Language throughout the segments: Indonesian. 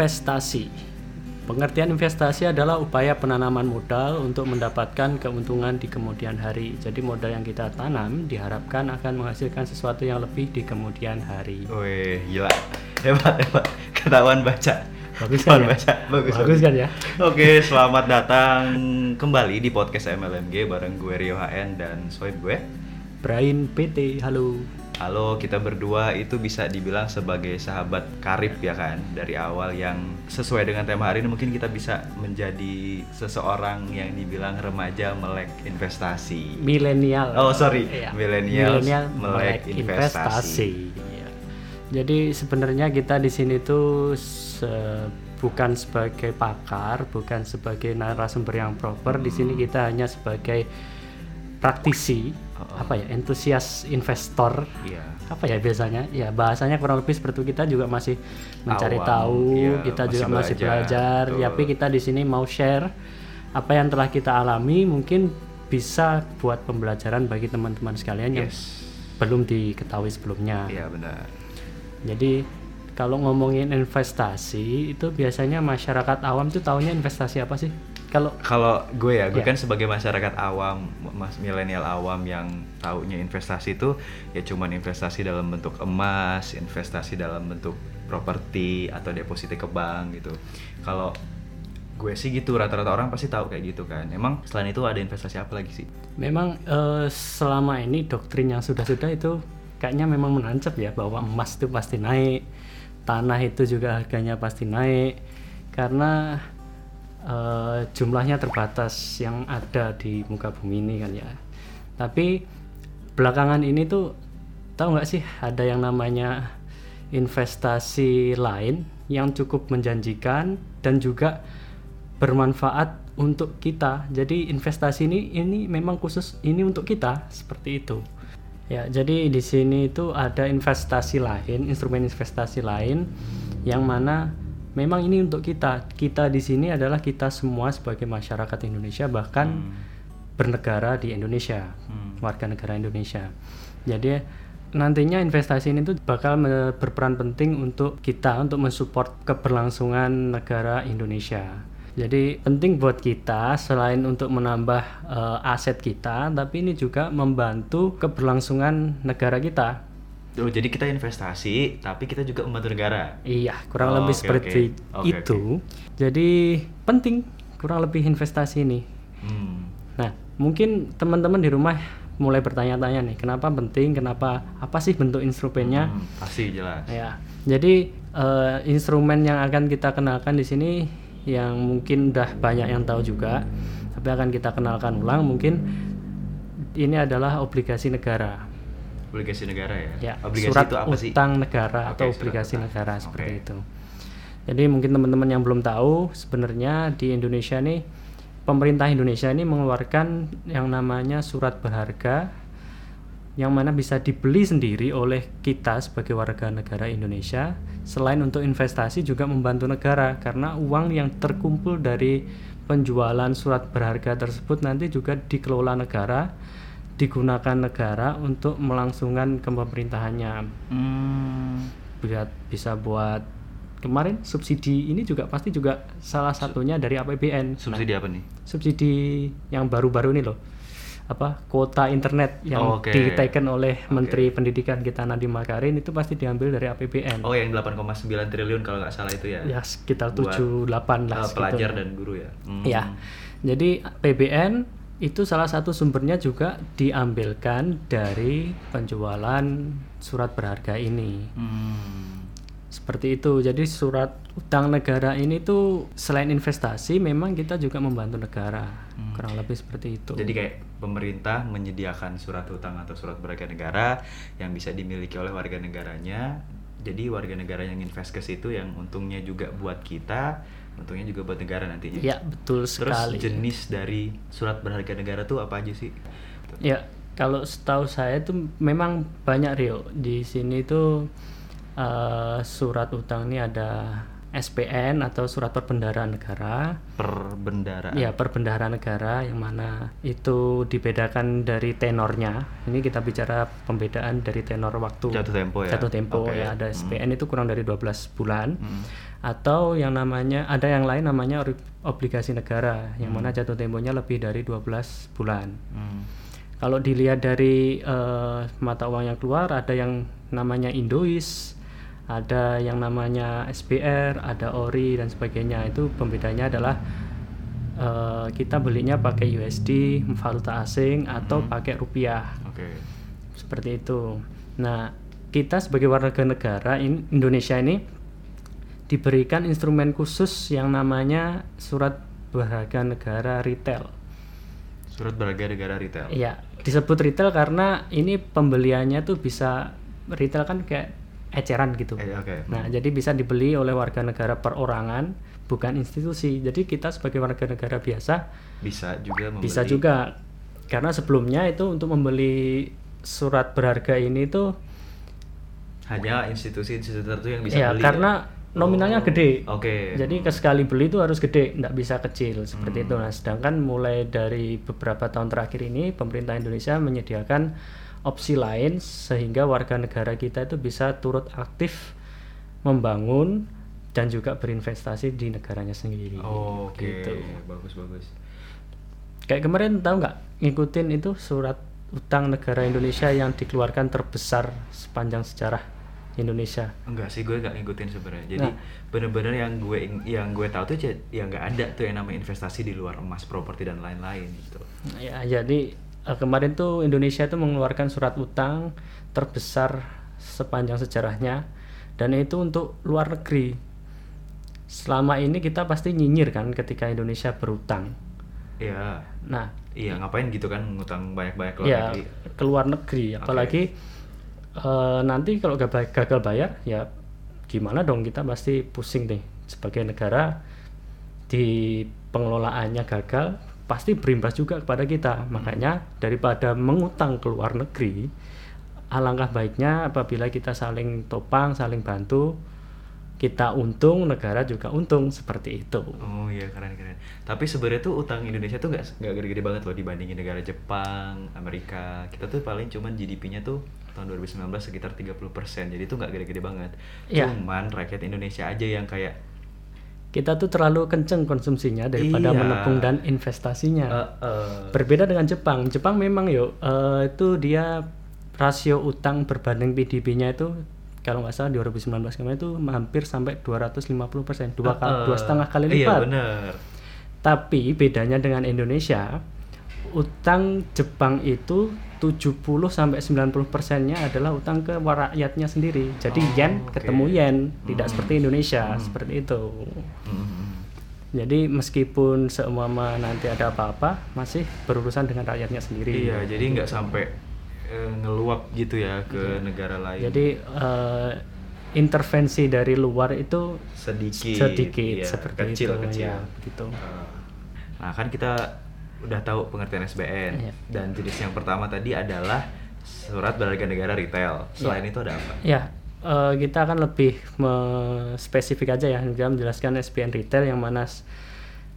investasi. Pengertian investasi adalah upaya penanaman modal untuk mendapatkan keuntungan di kemudian hari. Jadi modal yang kita tanam diharapkan akan menghasilkan sesuatu yang lebih di kemudian hari. Wih, gila. Hebat, hebat. Ketahuan baca. Bagus kan ya? baca. Bagus, Bagus kan ya? Oke, selamat datang kembali di podcast MLMG bareng gue Rio HN dan soib gue. Brain PT, halo. Halo, kita berdua itu bisa dibilang sebagai sahabat karib ya kan Dari awal yang sesuai dengan tema hari ini mungkin kita bisa menjadi seseorang yang dibilang remaja melek investasi Milenial. Oh sorry, Iya. Milenial melek investasi. Iya. Jadi sebenarnya kita di sini tuh se- bukan sebagai pakar, bukan sebagai narasumber yang proper. Di sini Hmm. kita hanya sebagai praktisi, oh. apa ya, entusias investor. Iya Apa ya biasanya? Ya bahasanya kurang lebih seperti itu. kita juga masih mencari Awam, tahu, iya, kita masih juga masih belajar, belajar. betul. Tapi kita di sini mau share apa yang telah kita alami, mungkin bisa buat pembelajaran bagi teman-teman sekalian yang Yes belum diketahui sebelumnya. Iya benar Jadi kalau ngomongin investasi itu biasanya masyarakat awam tuh taunya investasi apa sih? Kalau Kalau gue ya, gue Iya. kan sebagai masyarakat awam, mas milenial awam yang taunya investasi itu ya cuman investasi dalam bentuk emas, investasi dalam bentuk properti atau deposito ke bank gitu. Kalau gue sih gitu, rata-rata orang pasti tahu kayak gitu kan. Emang selain itu ada investasi apa lagi sih? memang eh, selama ini doktrin yang sudah-sudah itu kayaknya memang menancap ya bahwa emas itu pasti naik, tanah itu juga harganya pasti naik karena eh, jumlahnya terbatas yang ada di muka bumi ini kan ya. Tapi belakangan ini tuh tahu nggak sih ada yang namanya investasi lain yang cukup menjanjikan dan juga bermanfaat untuk kita. Jadi investasi ini ini memang khusus ini untuk kita seperti itu. Ya, jadi di sini itu ada investasi lain, instrumen investasi lain yang mana memang ini untuk kita. Kita di sini adalah kita semua sebagai masyarakat Indonesia bahkan bernegara di Indonesia, Hmm. warga negara Indonesia. Jadi nantinya investasi ini tuh bakal berperan penting untuk kita untuk mensupport keberlangsungan negara Indonesia. Jadi penting buat kita selain untuk menambah eh, aset kita, tapi ini juga membantu keberlangsungan negara kita. Oh, jadi kita investasi, tapi kita juga membantu negara. Iya, kurang Oh, lebih oke, seperti oke. Oke, itu. Jadi penting kurang lebih investasi ini. Hmm. Nah, mungkin teman-teman di rumah mulai bertanya-tanya nih, kenapa penting, kenapa apa sih bentuk instrumennya? Hmm, pasti jelas. Ya, jadi eh, instrumen yang akan kita kenalkan di sini yang mungkin udah banyak yang tahu juga, tapi akan kita kenalkan ulang mungkin ini adalah obligasi negara. Obligasi negara ya? Ya, Obligasi surat itu apa sih? utang negara Oke, atau obligasi utang. negara seperti itu. Jadi mungkin teman-teman yang belum tahu sebenarnya di Indonesia nih pemerintah Indonesia ini mengeluarkan yang namanya surat berharga yang mana bisa dibeli sendiri oleh kita sebagai warga negara Indonesia selain untuk investasi juga membantu negara karena uang yang terkumpul dari penjualan surat berharga tersebut nanti juga dikelola negara digunakan negara untuk melangsungkan ke pemerintahannya Hmm. bisa bisa buat kemarin subsidi ini juga pasti juga salah satunya dari APBN Subsidi apa nih? subsidi yang baru-baru ini loh apa kuota internet yang Oh, oke. diteken oleh Menteri Pendidikan kita Nadiem Makarin itu pasti diambil dari APBN Oh, yang 8,9 triliun kalau nggak salah itu ya? ya sekitar Buat, 7 8 Eh, lah segitu. pelajar dan guru ya? Hmm. Ya, jadi PBN itu salah satu sumbernya juga diambilkan dari penjualan surat berharga ini. Hmm. Seperti itu. Jadi surat utang negara ini tuh selain investasi memang kita juga membantu negara. Kurang lebih seperti itu. Jadi kayak pemerintah menyediakan surat utang atau surat berharga negara yang bisa dimiliki oleh warga negaranya. Jadi warga negara yang invest ke situ yang untungnya juga buat kita, untungnya juga buat negara nantinya. ya, betul Terus sekali. jenis dari surat berharga negara tuh apa aja sih? Ya, kalau setahu saya itu memang banyak Rio. Di sini tuh eh, surat utang ini ada SPN atau surat perbendaharaan negara Perbendaraan. ya perbendaharaan negara yang mana itu dibedakan dari tenornya ini kita bicara pembedaan dari tenor waktu Jatuh tempo ya? jatuh tempo Oke. ya ada SPN itu kurang dari 12 bulan Hmm. atau yang namanya ada yang lain namanya obligasi negara yang mana jatuh temponya lebih dari 12 bulan Hmm. kalau dilihat dari eh, mata uang yang keluar ada yang namanya Indois ada yang namanya SBR ada ORI dan sebagainya itu pembedanya adalah eh, kita belinya pakai USD valuta asing atau pakai rupiah Oke. seperti itu. Nah, kita sebagai warga negara in- Indonesia ini diberikan instrumen khusus yang namanya surat berharga negara retail. Surat berharga negara retail. Iya, disebut retail karena ini pembeliannya tuh bisa retail kan kayak eceran gitu. Eh, Oke. Nah, jadi bisa dibeli oleh warga negara perorangan, bukan institusi. Jadi kita sebagai warga negara biasa Bisa juga membeli. bisa juga karena sebelumnya itu untuk membeli surat berharga ini tuh Hanya institusi-institusi tertentu yang bisa ya beli. karena nominalnya Oh, gede. Oke. Jadi ke sekali beli itu harus gede, nggak bisa kecil seperti Hmm. itu. Nah, sedangkan mulai dari beberapa tahun terakhir ini pemerintah Indonesia menyediakan opsi lain sehingga warga negara kita itu bisa turut aktif membangun dan juga berinvestasi di negaranya sendiri. Oh, Oke. Gitu. Bagus bagus. Kayak kemarin tahu nggak ngikutin itu surat utang negara Indonesia yang dikeluarkan terbesar sepanjang sejarah Indonesia. Enggak sih gue gak ngikutin sebenarnya. Jadi Nah. bener-bener yang gue yang gue tahu tuh ya nggak ada tuh yang namanya investasi di luar emas, properti dan lain-lain gitu. Ya, jadi eh, kemarin tuh Indonesia itu mengeluarkan surat utang terbesar sepanjang sejarahnya dan itu untuk luar negeri. Selama ini kita pasti nyinyir kan ketika Indonesia berutang. Iya. Nah, Iya, ngapain gitu kan ngutang banyak-banyak ke luar ya negeri. ke luar negeri apalagi eh, nanti kalau gagal, gagal bayar ya gimana dong kita pasti pusing deh sebagai negara di pengelolaannya gagal pasti berimbas juga kepada kita makanya daripada mengutang ke luar negeri alangkah baiknya apabila kita saling topang saling bantu kita untung negara juga untung seperti itu Oh iya keren keren. Tapi sebenarnya tuh utang Indonesia tuh nggak nggak gede-gede banget loh dibandingin negara Jepang, Amerika. Kita tuh paling cuman GDP-nya tuh tahun 2019 sekitar 30%. Jadi tuh nggak gede-gede banget. Iya. Cuman rakyat Indonesia aja yang kayak kita tuh terlalu kenceng konsumsinya daripada Iya. menabung dan investasinya. eh, eh, Berbeda dengan Jepang. Jepang memang yuk eh, itu dia rasio utang berbanding PDB-nya itu kalau nggak salah 2019 kemarin itu hampir sampai 250 persen, dua kali, dua setengah kali Iya lipat. bener. Tapi bedanya dengan Indonesia, utang Jepang itu 70 sampai 90 persennya adalah utang ke rakyatnya sendiri. Jadi Oh, yen oke. ketemu yen, tidak Hmm. seperti Indonesia, Hmm. seperti itu. Hmm. Jadi meskipun seumpama nanti ada apa-apa, masih berurusan dengan rakyatnya sendiri. Iya, jadi nggak sampai eh, ngeluap gitu ya ke negara lain. Iya. Jadi eh, intervensi dari luar itu sedikit, sedikit iya, seperti kecil, itu kecil. ya, begitu. Nah kan kita udah tahu pengertian SBN Iya. dan jenis yang pertama tadi adalah surat berharga negara retail. Selain itu ada apa? Ya, eh, kita akan lebih spesifik aja ya, kita menjelaskan SPN retail yang mana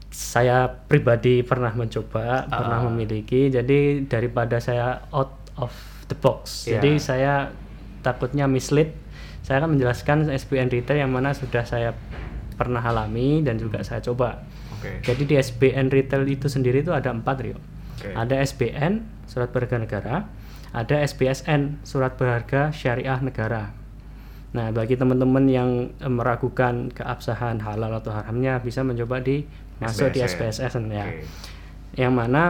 saya pribadi pernah mencoba, pernah Ah. memiliki. Jadi daripada saya out of the box, Iya. jadi saya takutnya mislead. Saya akan menjelaskan SPN retail yang mana sudah saya pernah alami dan juga saya coba. Oke. Jadi di SBN retail itu sendiri itu ada empat Rio. Oke. Ada SBN surat berharga negara, ada SBSN surat berharga syariah negara. Nah bagi teman-teman yang eh, meragukan keabsahan halal atau haramnya bisa mencoba di masuk di SBSN. Ya. Oke. Yang mana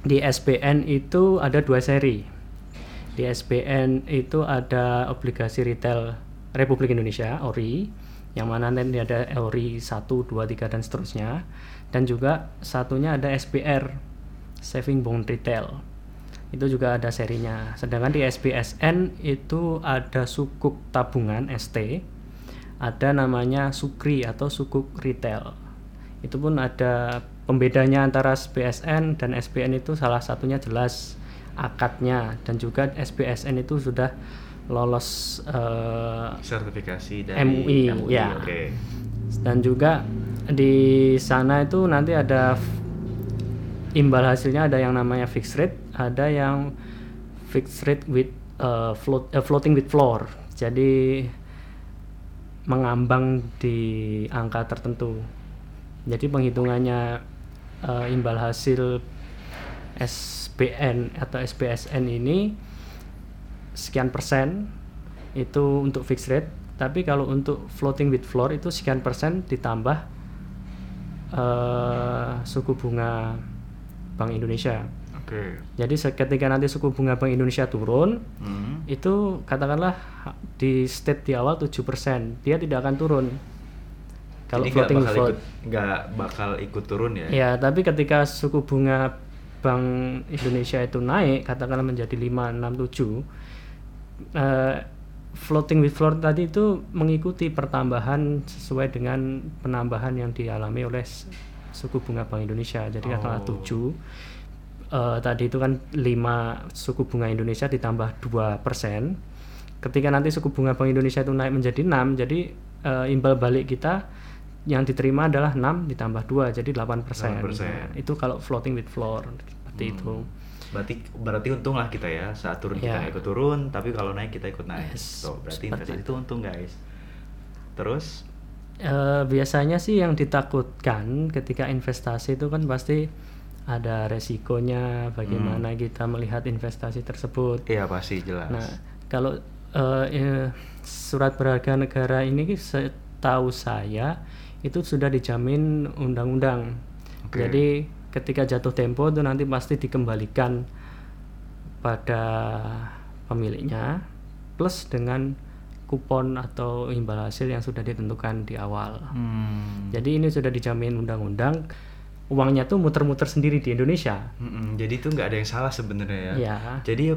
di SBN itu ada dua seri. Di SBN itu ada obligasi retail Republik Indonesia (ORI), yang mana nanti ada ORI 1, 2, 3 dan seterusnya. Dan juga satunya ada SBR Saving Bond Retail. Itu juga ada serinya. Sedangkan di SBSN itu ada sukuk tabungan ST, ada namanya Sukri atau sukuk retail. Itu pun ada pembedanya antara SBSN dan SBN itu salah satunya jelas akadnya dan juga SBSN itu sudah lolos eh, Sertifikasi dari MUI, ya. Oke. dan juga di sana itu nanti ada imbal hasilnya ada yang namanya fixed rate ada yang fixed rate with uh, float, uh, floating with floor jadi mengambang di angka tertentu jadi penghitungannya uh, imbal hasil SPN atau SPSN ini sekian persen itu untuk fixed rate tapi kalau untuk floating with floor itu sekian persen ditambah eh, suku bunga Bank Indonesia Oke. jadi ketika nanti suku bunga Bank Indonesia turun Hmm. itu katakanlah di state di awal 7% dia tidak akan turun kalau Jadi floating floor ikut nggak bakal ikut turun ya? Ya, tapi ketika suku bunga Bank Indonesia itu naik, katakanlah menjadi 5, 6, 7, eh, floating with floor tadi itu mengikuti pertambahan sesuai dengan penambahan yang dialami oleh suku bunga Bank Indonesia. Jadi katakanlah Oh. 7, eh, tadi itu kan 5 suku bunga Indonesia ditambah 2 persen. Ketika nanti suku bunga Bank Indonesia itu naik menjadi 6, jadi eh, imbal balik kita yang diterima adalah 6 ditambah 2 jadi 8 persen. 8%. itu kalau floating with floor seperti Hmm. itu. Berarti berarti untung lah kita ya saat turun kita Ya. ikut turun, tapi kalau naik kita ikut naik. Yes, Tuh, berarti seperti investasi itu untung guys. Terus Eh, biasanya sih yang ditakutkan ketika investasi itu kan pasti ada resikonya bagaimana kita melihat investasi tersebut. iya pasti jelas. Nah, kalau eh, surat berharga negara ini setahu saya itu sudah dijamin undang-undang. Oke. Jadi ketika jatuh tempo itu nanti pasti dikembalikan pada pemiliknya plus dengan kupon atau imbal hasil yang sudah ditentukan di awal. Hmm. Jadi ini sudah dijamin undang-undang. Uangnya tuh muter-muter sendiri di Indonesia. Mm-mm, jadi itu nggak ada yang salah sebenarnya ya. Ya. Jadi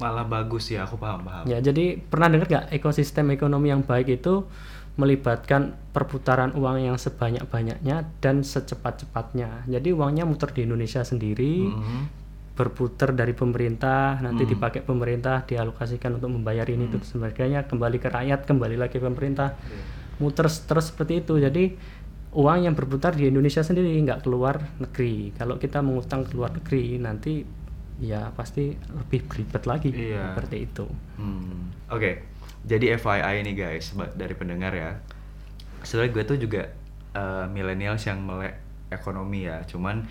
malah bagus ya aku paham paham. Ya, jadi pernah dengar nggak ekosistem ekonomi yang baik itu melibatkan perputaran uang yang sebanyak-banyaknya dan secepat-cepatnya. Jadi uangnya muter di Indonesia sendiri, Mhm. berputar dari pemerintah, nanti dipakai pemerintah, dialokasikan untuk membayar ini itu sebagainya, kembali ke rakyat, kembali lagi ke pemerintah, muter terus seperti itu. Jadi uang yang berputar di Indonesia sendiri nggak keluar negeri. Kalau kita mengutang ke luar negeri nanti ya pasti lebih beribet lagi Iya. seperti itu. Hmm, Oke, jadi FYI nih guys dari pendengar ya. Sebenarnya gue tuh juga millennials yang melek ekonomi ya. Cuman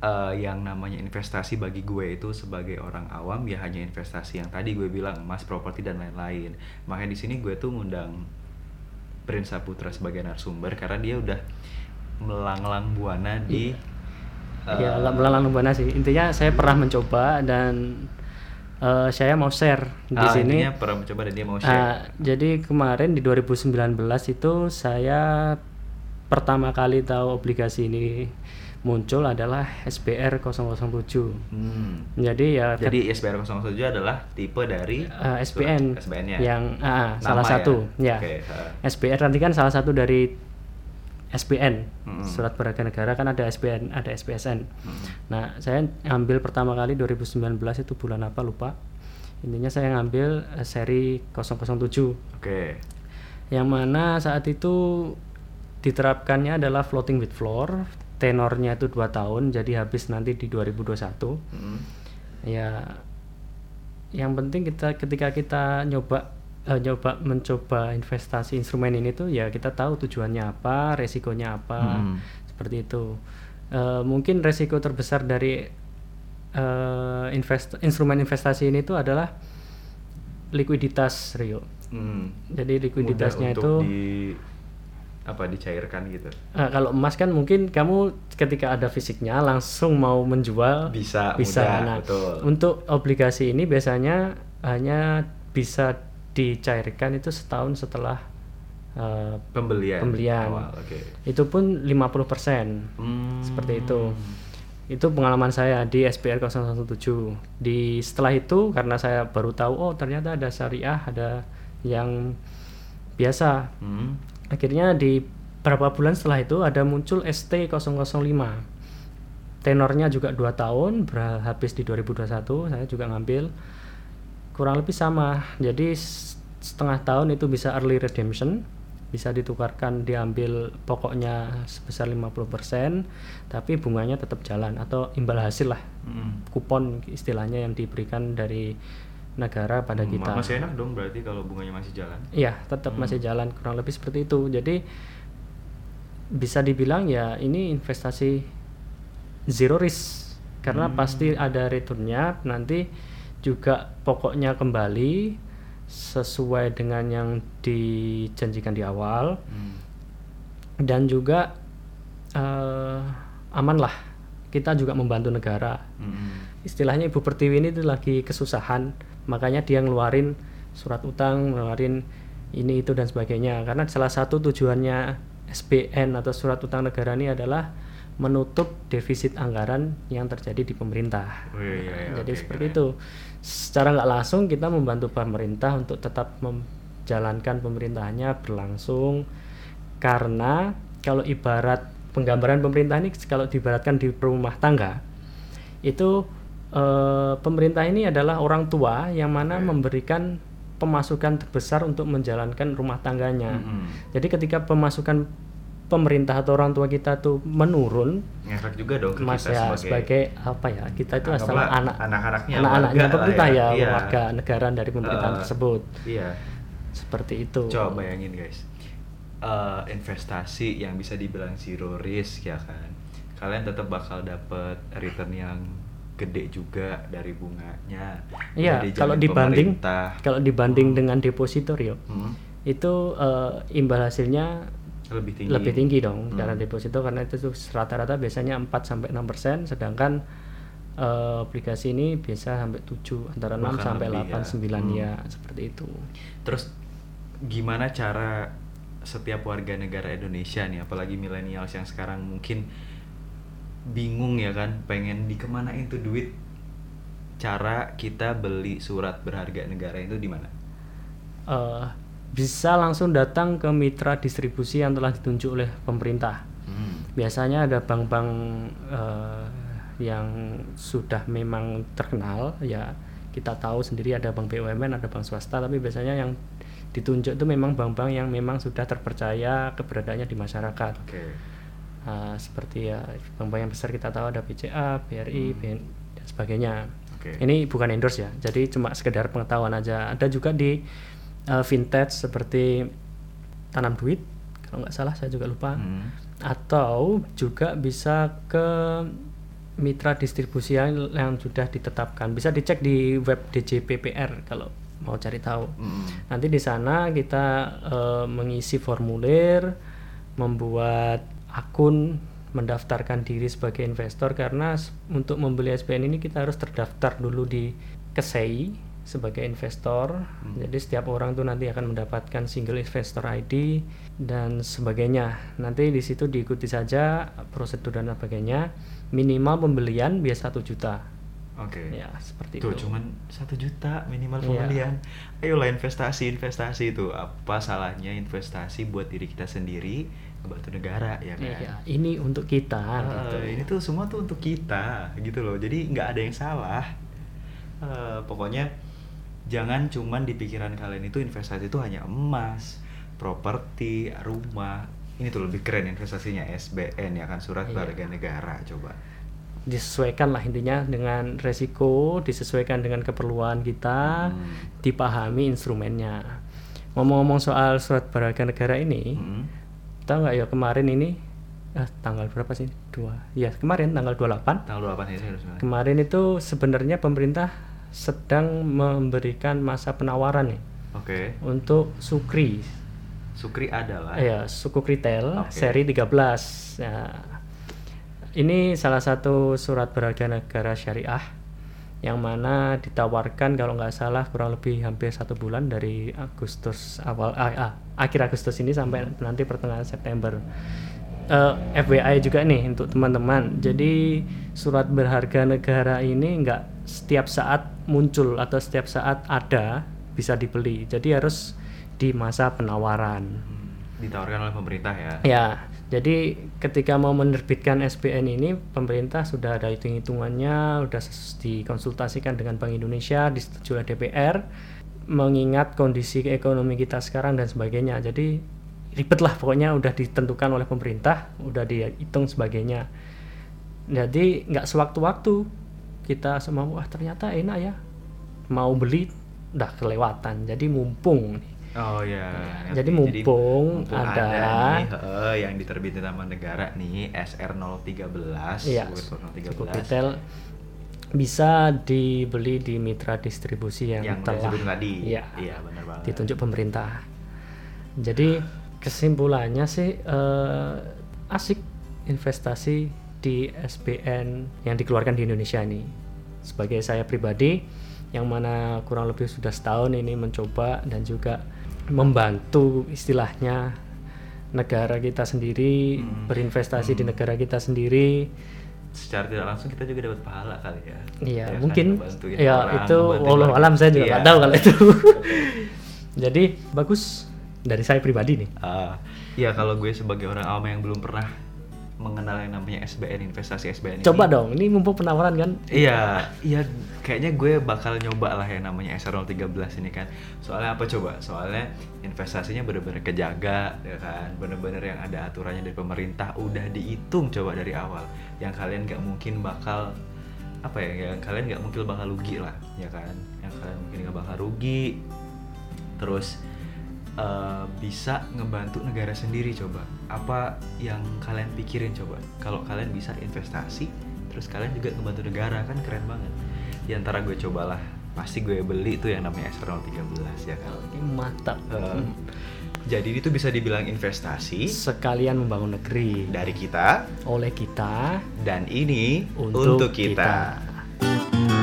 eh, yang namanya investasi bagi gue itu sebagai orang awam ya hanya investasi yang tadi gue bilang emas, properti dan lain-lain. Makanya di sini gue tuh ngundang Prince Saputra sebagai narasumber karena dia udah melanglang buana di ya eh, melalang buana sih. Intinya saya pernah mencoba dan eh, saya mau share di ah, sini. pernah mencoba dan dia mau Ah, share. jadi kemarin di 2019 itu saya pertama kali tahu aplikasi ini muncul adalah SBR 007. Hmm. Jadi ya Jadi SBR 007 adalah tipe dari eh, SPN surat SBN-nya. yang Nama salah ya? satu ya. Oke, ha. SBR nanti kan salah satu dari SPN Mm-mm. surat berharga negara kan ada SPN ada SPSN. Mm-mm. Nah saya ngambil pertama kali 2019 itu bulan apa lupa. Intinya saya ngambil eh, seri 007 Oke. yang mana saat itu diterapkannya adalah floating with floor tenornya itu dua tahun jadi habis nanti di 2021 Mm. ya yang penting kita ketika kita nyoba nyoba mencoba investasi instrumen ini tuh ya kita tahu tujuannya apa resikonya apa Hmm. seperti itu Eh, mungkin resiko terbesar dari eh, invest instrumen investasi ini tuh adalah likuiditas Rio Mm. jadi likuiditasnya Mudah itu untuk di apa dicairkan gitu. eh, kalau emas kan mungkin kamu ketika ada fisiknya langsung mau menjual Bisa, bisa mudah, nah betul. untuk obligasi ini biasanya hanya bisa dicairkan itu setahun setelah eh, Pembelian. Pembelian. Awal, oke. itu pun 50% Hmm. seperti itu itu pengalaman saya di SPR 017 di setelah itu karena saya baru tahu oh ternyata ada syariah ada yang biasa Hmm. akhirnya di beberapa bulan setelah itu ada muncul ST005 tenornya juga 2 tahun habis di 2021 saya juga ngambil kurang lebih sama jadi setengah tahun itu bisa early redemption bisa ditukarkan diambil pokoknya sebesar 50% tapi bunganya tetap jalan atau imbal hasil lah Mm. kupon istilahnya yang diberikan dari negara pada Hmm, kita Masih enak dong berarti kalau bunganya masih jalan. Iya, tetap Hmm. masih jalan kurang lebih seperti itu. Jadi bisa dibilang ya ini investasi zero risk karena Hmm. pasti ada returnnya nanti juga pokoknya kembali sesuai dengan yang dijanjikan di awal. Hmm. dan juga eh, aman lah kita juga membantu negara. Mm-mm. istilahnya Ibu Pertiwi ini tuh lagi kesusahan. Makanya dia ngeluarin surat utang ngeluarin ini itu dan sebagainya. Karena salah satu tujuannya SBN atau surat utang negara ini adalah menutup defisit anggaran yang terjadi di pemerintah Oh, iya, iya, iya. jadi Oke, seperti keren. itu secara nggak langsung kita membantu pemerintah untuk tetap menjalankan pemerintahannya berlangsung karena kalau ibarat penggambaran pemerintah ini kalau diibaratkan di rumah tangga itu eh, pemerintah ini adalah orang tua yang mana Oke. memberikan pemasukan terbesar untuk menjalankan rumah tangganya. Mm-mm. Jadi ketika pemasukan pemerintah atau orang tua kita tuh menurun, Ngefek juga dong ke mas kita ya sebagai, sebagai apa ya kita itu adalah anak anak-anaknya anak-anaknya pemerintah ya. ya, Iya. warga negara dari pemerintahan Eh, tersebut Iya. seperti itu. Coba bayangin guys, Eh, investasi yang bisa dibilang zero risk ya kan, kalian tetap bakal dapet return yang gede juga dari bunganya. Iya, kalau dibanding pemerintah. kalau dibanding dengan depositorio Hmm, itu eh, imbal hasilnya lebih tinggi. lebih tinggi dong Hmm. dana deposito karena itu tuh rata-rata biasanya 4 sampai 6%, sedangkan eh, aplikasi ini biasa sampai 7 antara 6 Bahkan sampai lebih 8 ya. 9 Hmm. ya seperti itu. Terus gimana cara setiap warga negara Indonesia nih, apalagi milenials yang sekarang mungkin bingung ya kan, pengen dikemanain tuh duit? Cara kita beli surat berharga negara itu di mana? Eh, bisa langsung datang ke mitra distribusi yang telah ditunjuk oleh pemerintah. Hmm. Biasanya ada bank-bank eh, yang sudah memang terkenal ya kita tahu sendiri ada bank BUMN, ada bank swasta, tapi biasanya yang ditunjuk itu memang bank-bank yang memang sudah terpercaya keberadaannya di masyarakat. Oke. Ah, seperti ya bank-bank yang besar kita tahu ada BCA, BRI, Hmm. BN, dan sebagainya. Oke. Ini bukan endorse ya, jadi cuma sekedar pengetahuan aja. Ada juga di uh, vintage seperti tanam duit, kalau nggak salah saya juga lupa. Hmm. Atau juga bisa ke mitra distribusi yang, yang sudah ditetapkan. Bisa dicek di web DJPPR kalau mau cari tahu. Hmm. Nanti di sana kita eh, mengisi formulir, membuat akun, mendaftarkan diri sebagai investor karena untuk membeli SBN ini kita harus terdaftar dulu di KSEI sebagai investor. Jadi setiap orang tuh nanti akan mendapatkan single investor ID dan sebagainya. Nanti di situ diikuti saja prosedur dan sebagainya. Minimal pembelian biasa 1 juta. Oke. Ya, seperti Tuh itu. cuman satu juta minimal Iya. pembelian. Ayolah investasi investasi itu apa salahnya investasi buat diri kita sendiri ngebantu negara ya kan? Iya, ini untuk kita Ah, gitu. Ini tuh semua tuh untuk kita gitu loh. Jadi nggak ada yang salah. Eh, pokoknya jangan cuman di pikiran kalian itu investasi itu hanya emas, properti, rumah. Ini tuh lebih keren investasinya SBN ya kan surat Iya. berharga negara coba. disesuaikan lah intinya dengan resiko, disesuaikan dengan keperluan kita, Hmm. dipahami instrumennya. Ngomong-ngomong soal surat berharga negara ini, Hmm. tahu nggak ya kemarin ini eh, tanggal berapa sih? Dua. Ya kemarin tanggal 28. Tanggal 28 ini saya harus bilang. Kemarin itu sebenarnya pemerintah sedang memberikan masa penawaran nih Oke. untuk Sukri. Sukri adalah Ya, suku retail Oke. seri 13. Ya, ini salah satu surat berharga negara syariah yang mana ditawarkan kalau nggak salah kurang lebih hampir satu bulan dari Agustus awal ah, ah, akhir Agustus ini sampai nanti pertengahan September. Eh, FYI juga nih untuk teman-teman. Jadi surat berharga negara ini nggak setiap saat muncul atau setiap saat ada bisa dibeli. Jadi harus di masa penawaran. Hmm, ditawarkan oleh pemerintah ya. Ya, jadi ketika mau menerbitkan SBN ini, pemerintah sudah ada hitung-hitungannya, sudah dikonsultasikan dengan Bank Indonesia, disetujui oleh DPR, mengingat kondisi ekonomi kita sekarang dan sebagainya. Jadi ribet lah pokoknya udah ditentukan oleh pemerintah udah dihitung sebagainya jadi nggak sewaktu-waktu kita semua wah ternyata enak ya mau beli udah kelewatan jadi mumpung nih Oh ya. Ya, jadi mumpung ada- nih, heeh, yang diterbitin sama negara nih SR 013, Iya, World War cukup 013 detail bisa dibeli di mitra distribusi yang, yang telah tadi. Iya, benar banget. ditunjuk pemerintah. Jadi kesimpulannya sih eh, asik investasi di SBN yang dikeluarkan di Indonesia ini. Sebagai saya pribadi yang mana kurang lebih sudah setahun ini mencoba dan juga membantu istilahnya negara kita sendiri Hmm. berinvestasi di Hmm. negara kita sendiri Secara tidak langsung kita juga dapat pahala kali ya. Iya, Ya mungkin ya orang, itu walau alam saya juga Iya. nggak tahu kalau itu. Jadi bagus dari saya pribadi nih. Ah, ya kalau gue sebagai orang awam yang belum pernah mengenal yang namanya SBN investasi SBN Coba ini, dong, ini mumpung penawaran kan? Iya, iya kayaknya gue bakal nyoba lah yang namanya SR013 ini kan. Soalnya apa coba? Soalnya investasinya bener-bener kejaga ya kan. Bener-bener yang ada aturannya dari pemerintah udah dihitung coba dari awal. Yang kalian nggak mungkin bakal apa ya? Yang kalian nggak mungkin bakal rugi lah, ya kan? Yang kalian mungkin nggak bakal rugi. Terus eh, bisa ngebantu negara sendiri coba. Apa yang kalian pikirin coba? Kalau kalian bisa investasi, terus kalian juga ngebantu negara kan keren banget. Di antara gue cobalah, pasti gue beli tuh yang namanya SR013 ya kan. Ini mantap. Eh, jadi itu bisa dibilang investasi Sekalian membangun negeri dari kita oleh kita dan ini Untuk untuk kita. kita.